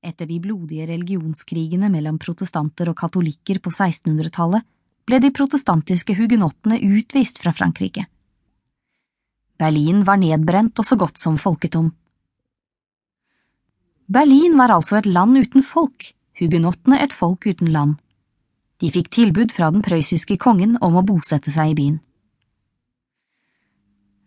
Etter de blodige religionskrigene mellom protestanter og katolikker på 1600-tallet ble de protestantiske hugenottene utvist fra Frankrike. Berlin var nedbrent og så godt som folketom. Berlin var altså et land uten folk, hugenottene et folk uten land. De fikk tilbud fra den prøyssiske kongen om å bosette seg i byen.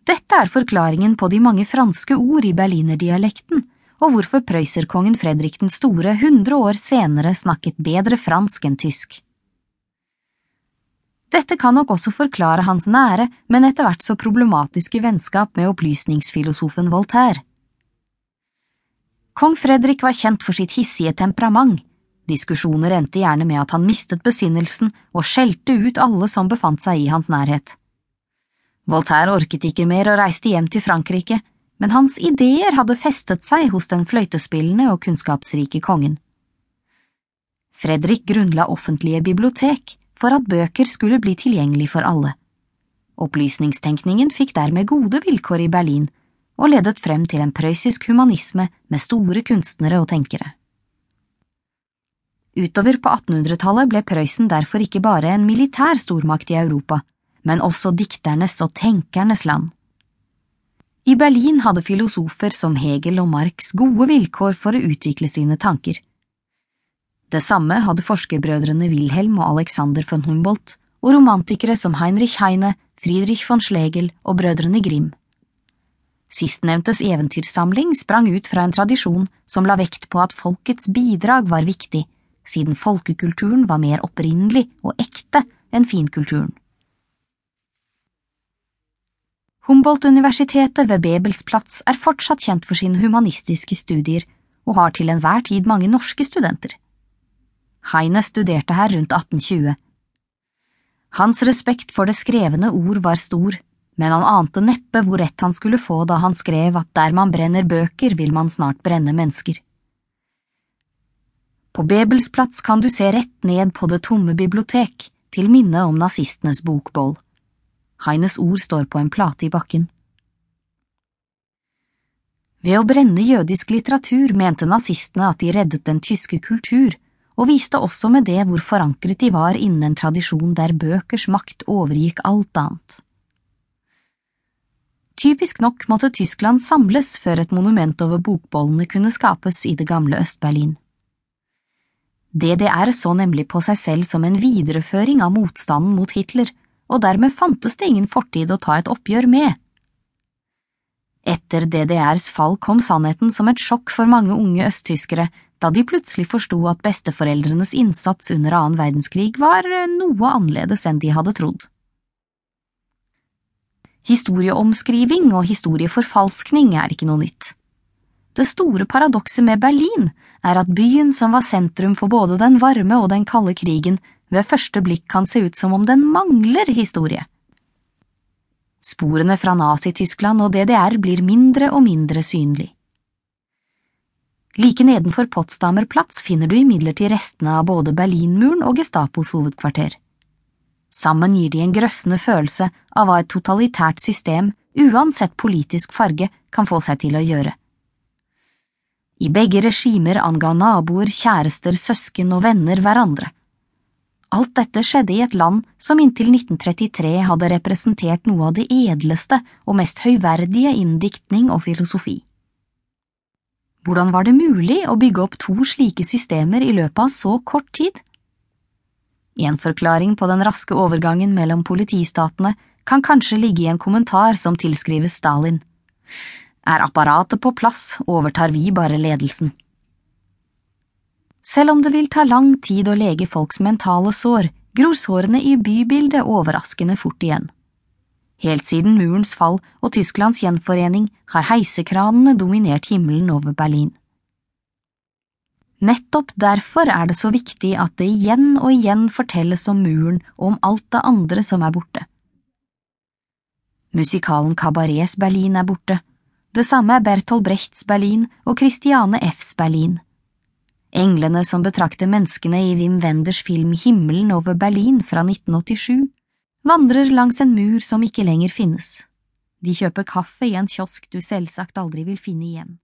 Dette er forklaringen på de mange franske ord i berlinerdialekten, og hvorfor prøyserkongen Fredrik den store hundre år senere snakket bedre fransk enn tysk. Dette kan nok også forklare hans nære, men etter hvert så problematiske vennskap med opplysningsfilosofen Voltaire. Kong Fredrik var kjent for sitt hissige temperament. Diskusjoner endte gjerne med at han mistet besinnelsen og skjelte ut alle som befant seg i hans nærhet. Voltaire orket ikke mer og reiste hjem til Frankrike, men hans ideer hadde festet seg hos den fløytespillende og kunnskapsrike kongen. Fredrik grunnla offentlige bibliotek for at bøker skulle bli tilgjengelig for alle. Opplysningstenkningen fikk dermed gode vilkår i Berlin og ledet frem til en prøyssisk humanisme med store kunstnere og tenkere. Utover på 1800-tallet ble Prøysen derfor ikke bare en militær stormakt i Europa, men også dikternes og tenkernes land. I Berlin hadde filosofer som Hegel og Marx gode vilkår for å utvikle sine tanker. Det samme hadde forskerbrødrene Wilhelm og Alexander von Humboldt og romantikere som Heinrich Heine, Friedrich von Schlegel og brødrene Grimm. Sistnevntes eventyrsamling sprang ut fra en tradisjon som la vekt på at folkets bidrag var viktig, siden folkekulturen var mer opprinnelig og ekte enn finkulturen. Humboldt-universitetet ved Bebelsplats er fortsatt kjent for sine humanistiske studier og har til enhver tid mange norske studenter. Heine studerte her rundt 1820. Hans respekt for det skrevne ord var stor, men han ante neppe hvor rett han skulle få da han skrev at der man brenner bøker, vil man snart brenne mennesker. På Bebelsplats kan du se rett ned på det tomme bibliotek, til minne om nazistenes bokboll. Heines ord står på en plate i bakken. Ved å brenne jødisk litteratur mente nazistene at de reddet den tyske kultur, og viste også med det hvor forankret de var innen en tradisjon der bøkers makt overgikk alt annet. Typisk nok måtte Tyskland samles før et monument over bokbollene kunne skapes i det gamle Øst-Berlin. DDR så nemlig på seg selv som en videreføring av motstanden mot Hitler, og dermed fantes det ingen fortid å ta et oppgjør med. Etter DDRs fall kom sannheten som et sjokk for mange unge østtyskere da de plutselig forsto at besteforeldrenes innsats under annen verdenskrig var eh, noe annerledes enn de hadde trodd. Historieomskriving og historieforfalskning er ikke noe nytt. Det store paradokset med Berlin er at byen som var sentrum for både den varme og den kalde krigen, ved første blikk kan se ut som om den mangler historie. Sporene fra Nazi-Tyskland og DDR blir mindre og mindre synlig. Like nedenfor Potsdamer Platz finner du imidlertid restene av både Berlinmuren og Gestapos hovedkvarter. Sammen gir de en grøssende følelse av hva et totalitært system, uansett politisk farge, kan få seg til å gjøre. I begge regimer anga naboer, kjærester, søsken og venner hverandre. Alt dette skjedde i et land som inntil 1933 hadde representert noe av det edleste og mest høyverdige innen diktning og filosofi. Hvordan var det mulig å bygge opp to slike systemer i løpet av så kort tid? En forklaring på den raske overgangen mellom politistatene kan kanskje ligge i en kommentar som tilskrives Stalin. Er apparatet på plass, overtar vi bare ledelsen. Selv om det vil ta lang tid å lege folks mentale sår, gror sårene i bybildet overraskende fort igjen. Helt siden murens fall og Tysklands gjenforening har heisekranene dominert himmelen over Berlin. Nettopp derfor er det så viktig at det igjen og igjen fortelles om muren og om alt det andre som er borte. Musikalen Kabarets Berlin er borte, det samme er Bertolt Brechts Berlin og Christiane Fs Berlin. Englene som betrakter menneskene i Wim Wenders film Himmelen over Berlin fra 1987, vandrer langs en mur som ikke lenger finnes. De kjøper kaffe i en kiosk du selvsagt aldri vil finne igjen.